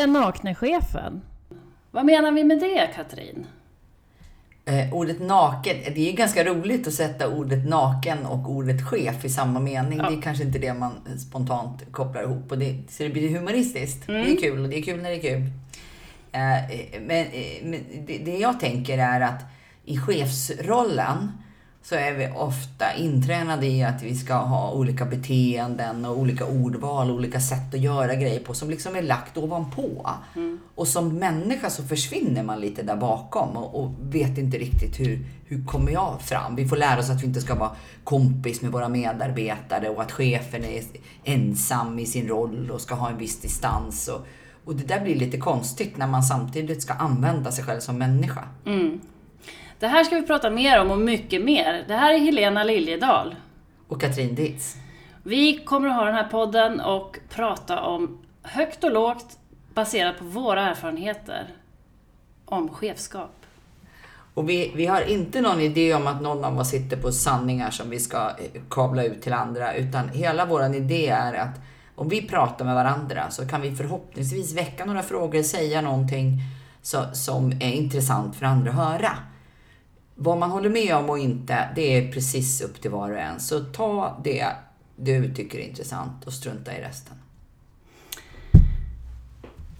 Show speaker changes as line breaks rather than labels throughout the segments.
Den nakne chefen. Vad menar vi med det, Katrin?
Eh, ordet naken, det är ganska roligt att sätta ordet naken och ordet chef i samma mening.
Ja.
Det är kanske inte det man spontant kopplar ihop. Och det, så det blir humoristiskt. Det är kul och det är kul när det är kul. Eh, men eh, men det, det jag tänker är att i chefsrollen så är vi ofta intränade i att vi ska ha olika beteenden och olika ordval, olika sätt att göra grejer på som liksom är lagt ovanpå. Och som människa så försvinner man lite där bakom och, och vet inte riktigt hur, hur kommer jag fram. Vi får lära oss att vi inte ska vara kompis med våra medarbetare och att chefen är ensam i sin roll och ska ha en viss distans. Och, och det där blir lite konstigt när man samtidigt ska använda sig själv som människa.
Det här ska vi prata mer om och mycket mer. Det här är Helena Liljedahl.
Och Katrin Ditz.
Vi kommer att ha den här podden och prata om högt och lågt baserat på våra erfarenheter om chefskap.
Och vi, vi har inte någon idé om att någon av oss sitter på sanningar som vi ska eh, kabla ut till andra, utan hela vår idé är att om vi pratar med varandra så kan vi förhoppningsvis väcka några frågor, säga någonting så, som är intressant för andra att höra. Vad man håller med om och inte, det är precis upp till var och en. Så ta det du tycker är intressant och strunta i resten.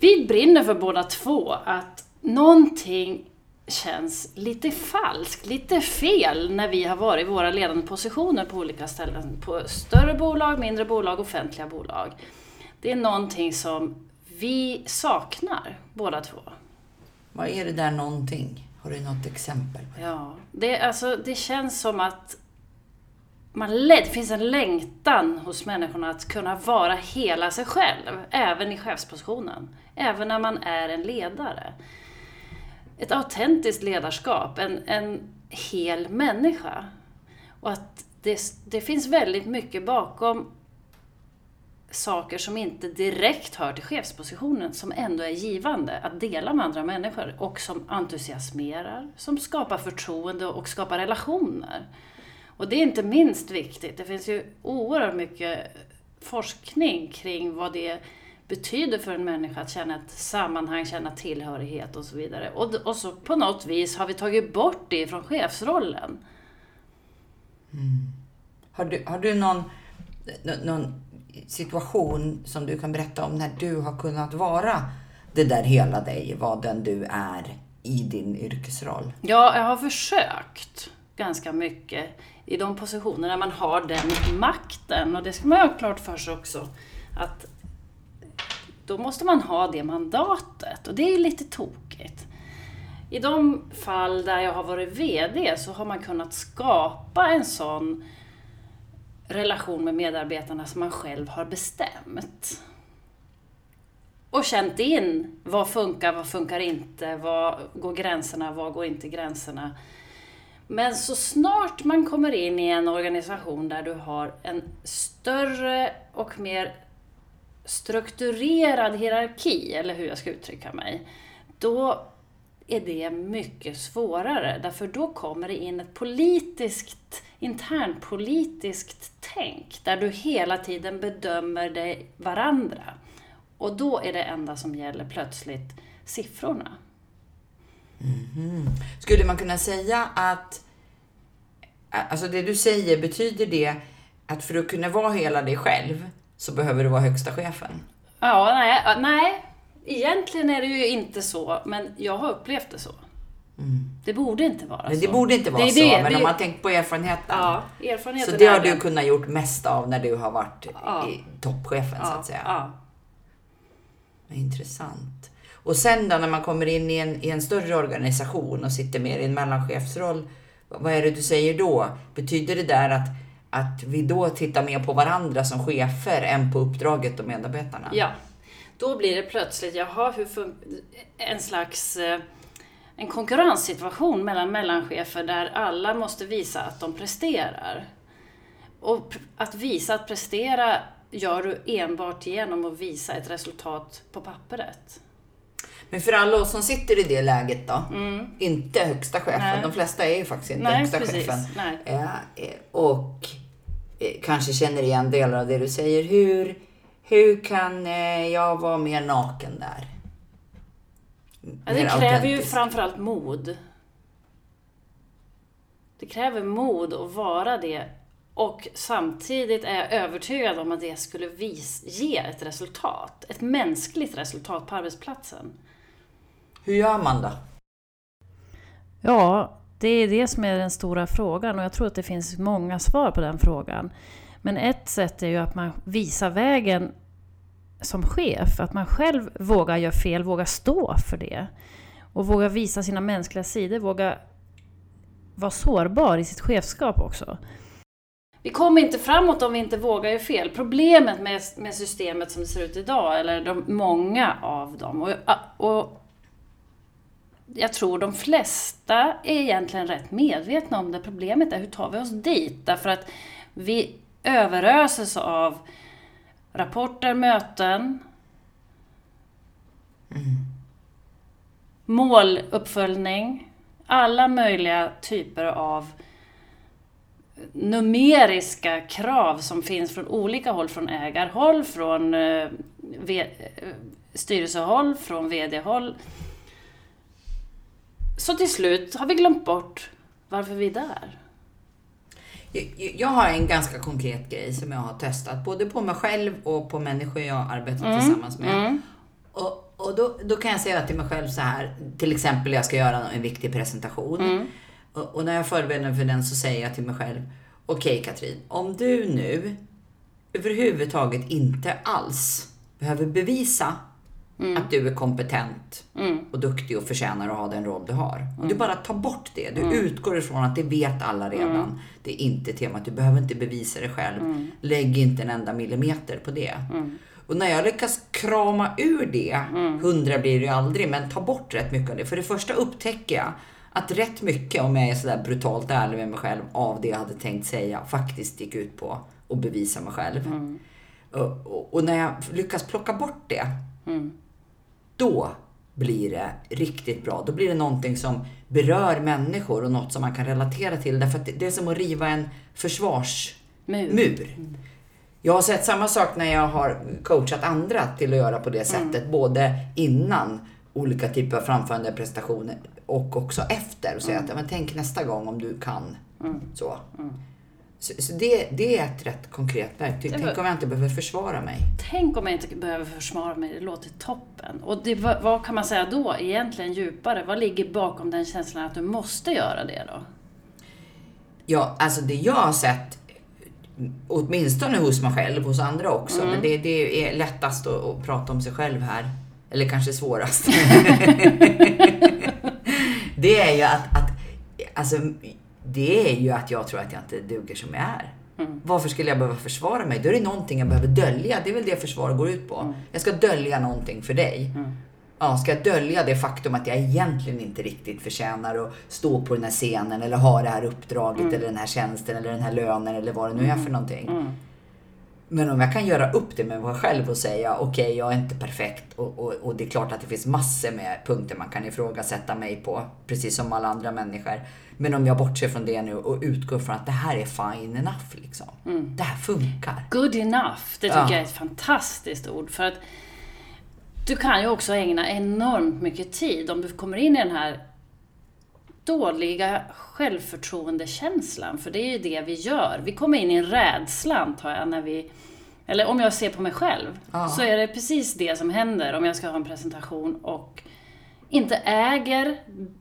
Vi brinner för båda två att någonting känns lite falskt, lite fel när vi har varit i våra ledande positioner på olika ställen. På större bolag, mindre bolag, offentliga bolag. Det är någonting som vi saknar båda två.
Vad är det där någonting? Har du något exempel?
Ja, det, alltså, det känns som att man, det finns en längtan hos människorna att kunna vara hela sig själv, även i chefspositionen. Även när man är en ledare. Ett autentiskt ledarskap, en, en hel människa. Och att det, det finns väldigt mycket bakom saker som inte direkt hör till chefspositionen, som ändå är givande att dela med andra människor och som entusiasmerar, som skapar förtroende och skapar relationer. Och det är inte minst viktigt. Det finns ju oerhört mycket forskning kring vad det betyder för en människa att känna ett sammanhang, känna tillhörighet och så vidare. Och, och så på något vis har vi tagit bort det från chefsrollen. Mm.
Har du, har du någon, någon situation som du kan berätta om när du har kunnat vara det där hela dig, vad den du är i din yrkesroll?
Ja, jag har försökt ganska mycket i de positioner där man har den makten. Och det ska man ha klart för sig också. Att då måste man ha det mandatet. Och det är lite tokigt. I de fall där jag har varit VD så har man kunnat skapa en sån relation med medarbetarna som man själv har bestämt. Och känt in vad funkar, vad funkar inte, vad går gränserna, vad går inte gränserna. Men så snart man kommer in i en organisation där du har en större och mer strukturerad hierarki, eller hur jag ska uttrycka mig, då är det mycket svårare. Därför då kommer det in ett politiskt, internpolitiskt tänk, där du hela tiden bedömer dig varandra. Och då är det enda som gäller plötsligt siffrorna.
Skulle man kunna säga att, alltså det du säger, betyder det att för att kunna vara hela dig själv så behöver du vara högsta chefen?
Ja, nej, nej. Egentligen är det ju inte så, men jag har upplevt det så. Det borde inte vara
Men
så.
det borde inte vara
är
så,
det,
men
det-
om man tänker på erfarenheten.
Ja,
så
erfarenheten
det har du
det.
kunnat gjort mest av när du har varit
Ja.
i toppchefen så
ja,
att säga.
Ja.
Intressant. Och sen då när man kommer in i en, i en större organisation och sitter mer i en mellanchefsroll, vad är det du säger då? Betyder det där att, att vi då tittar mer på varandra som chefer än på uppdraget och medarbetarna?
ja. Då blir det plötsligt, jaha, hur en slags eh, en konkurrenssituation mellan mellanchefer där alla måste visa att de presterar. Och att visa att prestera gör du enbart genom att visa ett resultat på pappret.
Men för alla oss som sitter i det läget då, inte högsta chefen,
Mm. Nej.
de flesta är ju faktiskt inte
Nej,
högsta
precis.
chefen. Eh, eh, och eh, kanske känner igen delar av det du säger. Hur, hur kan eh, jag vara mer naken där?
Ja, det kräver ju framförallt mod. Det kräver mod att vara det och samtidigt är jag övertygad om att det skulle vis ge ett resultat. Ett mänskligt resultat på arbetsplatsen.
Hur gör man då?
Ja, det är det som är den stora frågan och jag tror att det finns många svar på den frågan. Men ett sätt är ju att man visar vägen som chef, att man själv vågar göra fel, vågar stå för det. Och vågar visa sina mänskliga sidor, våga vara sårbar i sitt chefskap också. Vi kommer inte framåt om vi inte vågar göra fel. Problemet med, med systemet som det ser ut idag, eller de många av dem, och, och jag tror de flesta är egentligen rätt medvetna om det. Problemet är hur tar vi oss dit? Därför att vi överöses av rapporter, möten, mm. måluppföljning, alla möjliga typer av numeriska krav som finns från olika håll, från ägarhåll, från eh, styrelsehåll, från VD-håll. Så till slut har vi glömt bort varför vi är där.
Jag har en ganska konkret grej som jag har testat, både på mig själv och på människor jag arbetar mm. tillsammans med. Mm. Och, och då, då, kan jag säga till mig själv så här, till exempel jag ska göra en viktig presentation. Mm. Och, och, när jag förbereder mig för den så säger jag till mig själv, okej okay, Katrin, om du nu överhuvudtaget inte alls behöver bevisa Mm. Att du är kompetent mm. och duktig och förtjänar att ha den roll du har. Om du mm. bara tar bort det, du mm. utgår ifrån att det vet alla redan. Mm. Det är inte temat, du behöver inte bevisa det själv. Lägg inte en enda millimeter på det. Och när jag lyckas krama ur det, hundra blir det ju aldrig, men ta bort rätt mycket av det. För det första upptäcker jag att rätt mycket, om jag är sådär brutalt ärlig med mig själv, av det jag hade tänkt säga faktiskt gick ut på att bevisa mig själv. Mm. Och, och, och, när jag lyckas plocka bort det, mm då blir det riktigt bra. Då blir det någonting som berör människor och något som man kan relatera till. Därför att det är som att riva en försvarsmur. Mm. Jag har sett samma sak när jag har coachat andra till att göra på det sättet. Mm. Både innan olika typer av framförande prestationer och också efter. Och säga mm. att, men tänk nästa gång om du kan. Mm. Så. Så, så det, det, är ett rätt konkret verktyg. Tänk om jag inte behöver försvara mig.
Tänk om jag inte behöver försvara mig. Det låter toppen. Och det, vad kan man säga då egentligen djupare? Vad ligger bakom den känslan att du måste göra det då?
Ja, alltså det jag har sett, åtminstone hos mig själv, hos andra också, mm. men det, det, är lättast att, att prata om sig själv här. Eller kanske svårast. det är ju att, att alltså, det är ju att jag tror att jag inte duger som jag är. Mm. Varför skulle jag behöva försvara mig? Då är det någonting jag behöver dölja. Det är väl det försvar går ut på. Mm. Jag ska dölja någonting för dig. Mm. Ja, ska jag dölja det faktum att jag egentligen inte riktigt förtjänar att stå på den här scenen eller ha det här uppdraget mm. eller den här tjänsten eller den här lönen eller vad det nu är mm. för någonting. Men om jag kan göra upp det med mig själv och säga okej, okay, jag är inte perfekt och, och, och, det är klart att det finns massor med punkter man kan ifrågasätta mig på, precis som alla andra människor. Men om jag bortser från det nu och utgår från att det här är fine enough liksom. Mm. Det här funkar.
Good enough, det tycker ja. jag är ett fantastiskt ord. För att du kan ju också ägna enormt mycket tid om du kommer in i den här dåliga självförtroendekänslan. För det är ju det vi gör. Vi kommer in i en rädsla, antar jag, när vi eller om jag ser på mig själv, ja. så är det precis det som händer om jag ska ha en presentation och inte äger,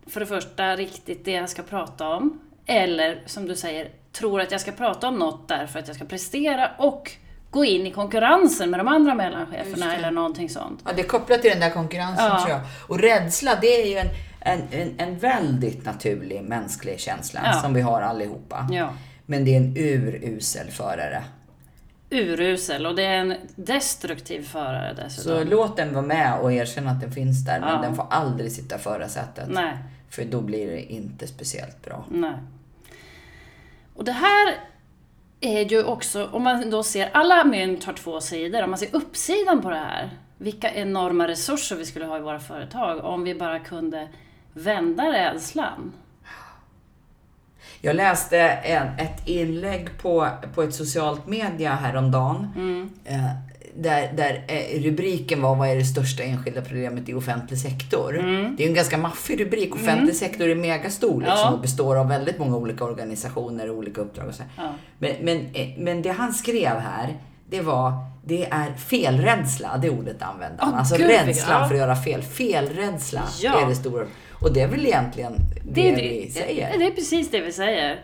för det första, riktigt det jag ska prata om. Eller, som du säger, tror att jag ska prata om något därför att jag ska prestera och gå in i konkurrensen med de andra mellancheferna eller någonting sånt.
Ja, det är kopplat till den där konkurrensen ja. tror jag. Och rädsla, det är ju en, en, en, en väldigt naturlig mänsklig känsla ja. som vi har allihopa. Ja. Men det är en urusel förare
urusel och det är en destruktiv förare dessutom.
Så låt den vara med och erkänna att den finns där, men den får aldrig sitta i förarsätet. Nej. För då blir det inte speciellt bra.
Nej. Och det här är ju också, om man då ser, alla mynt har två sidor, om man ser uppsidan på det här, vilka enorma resurser vi skulle ha i våra företag om vi bara kunde vända rädslan.
Jag läste en, ett inlägg på, på ett socialt media häromdagen. Mm. Eh, där, där eh, rubriken var Vad är det största enskilda problemet i offentlig sektor? Det är ju en ganska maffig rubrik. Offentlig sektor är megastor liksom,
Ja.
och består av väldigt många olika organisationer och olika uppdrag. Och så.
Ja.
Men, men, eh, men det han skrev här, det var det är felrädsla, det ordet använde han.
Åh,
alltså
gud,
rädslan
ja.
för att göra fel. Felrädsla
Ja.
är det stora. Och det är väl egentligen det, vi säger.
Det är precis det vi säger.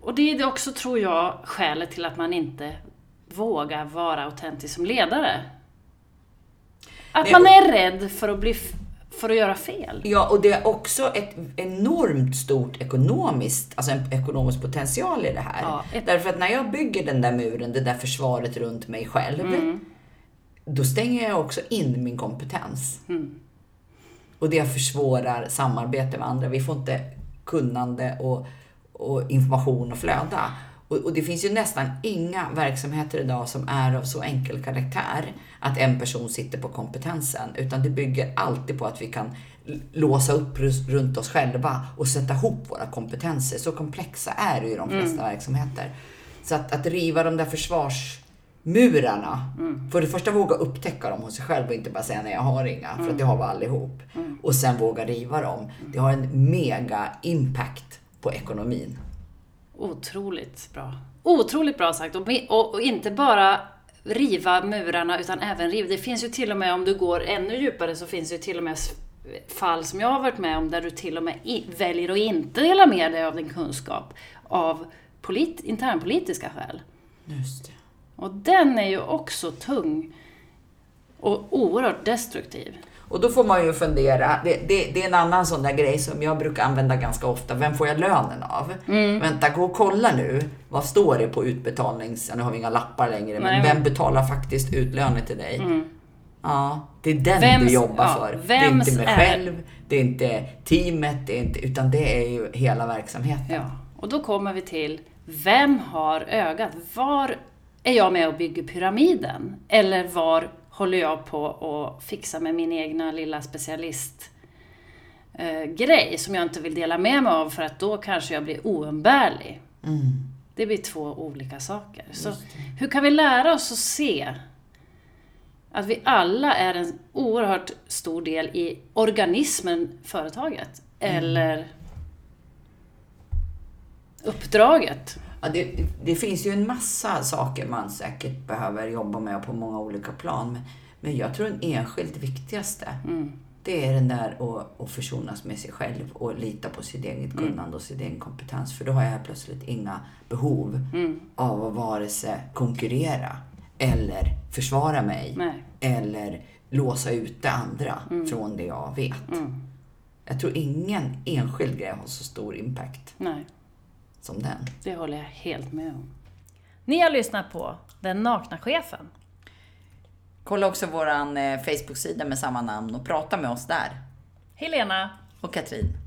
Och det är det också, tror jag, skälet till att man inte vågar vara autentisk som ledare. Att
Nej,
man är rädd för att, bli, för att göra fel.
Ja, och det är också ett enormt stort ekonomiskt, alltså en ekonomisk potential i det här.
Ja, ett-
Därför att när jag bygger den där muren, det där försvaret runt mig själv,
Mm.
då stänger jag också in min kompetens.
Mm.
Och det försvårar samarbete med andra. Vi får inte kunnande och, och information att flöda. Och, och det finns ju nästan inga verksamheter idag som är av så enkel karaktär att en person sitter på kompetensen. Utan det bygger alltid på att vi kan låsa upp runt oss själva och sätta ihop våra kompetenser. Så komplexa är det ju i de flesta verksamheter. Så att, att riva de där försvarsmurarna. För det första våga upptäcka dem hos sig själv och inte bara säga nej jag har inga, för att det har vi allihop. Och sen våga riva dem. Det har en mega impact på ekonomin.
Otroligt bra. Otroligt bra sagt. Och, och, och inte bara riva murarna, utan även riva. Det finns ju till och med, om du går ännu djupare, så finns det ju till och med fall som jag har varit med om, där du till och med i, väljer att inte dela med dig av din kunskap av polit, internpolitiska skäl.
Just det.
Och den är ju också tung och oerhört destruktiv.
Och då får man ju fundera, det, det, det är en annan sån där grej som jag brukar använda ganska ofta. Vem får jag lönen av?
Mm.
Vänta, gå och kolla nu. Vad står det på utbetalnings... Nu har vi inga lappar längre, men
Nej.
vem betalar faktiskt ut lönen till dig? Ja, det är den
Vems-
du jobbar
ja,
för. Det är inte mig
är-
själv, det är inte teamet, det är inte, utan det är ju hela verksamheten.
Ja, och då kommer vi till, vem har ögat? Var är jag med och bygger pyramiden? Eller var håller jag på att fixa med min egna lilla specialist eh, grej som jag inte vill dela med mig av för att då kanske jag blir oumbärlig.
Mm.
Det blir två olika saker. Så hur kan vi lära oss att se att vi alla är en oerhört stor del i organismen företaget? Eller uppdraget?
Ja, det, det finns ju en massa saker man säkert behöver jobba med på många olika plan. Men, men jag tror den enskilt viktigaste, det är den där att, att försonas med sig själv och lita på sitt eget kunnande och sin egen kompetens. För då har jag plötsligt inga behov av att vare sig konkurrera eller försvara mig
Nej.
eller låsa ute andra från det jag vet. Jag tror ingen enskild grej har så stor impact
Nej.
Som den.
Det håller jag helt med om. Ni har lyssnat på Den nakna chefen.
Kolla också vår Facebook-sida med samma namn och prata med oss där.
Helena
Och Katrin.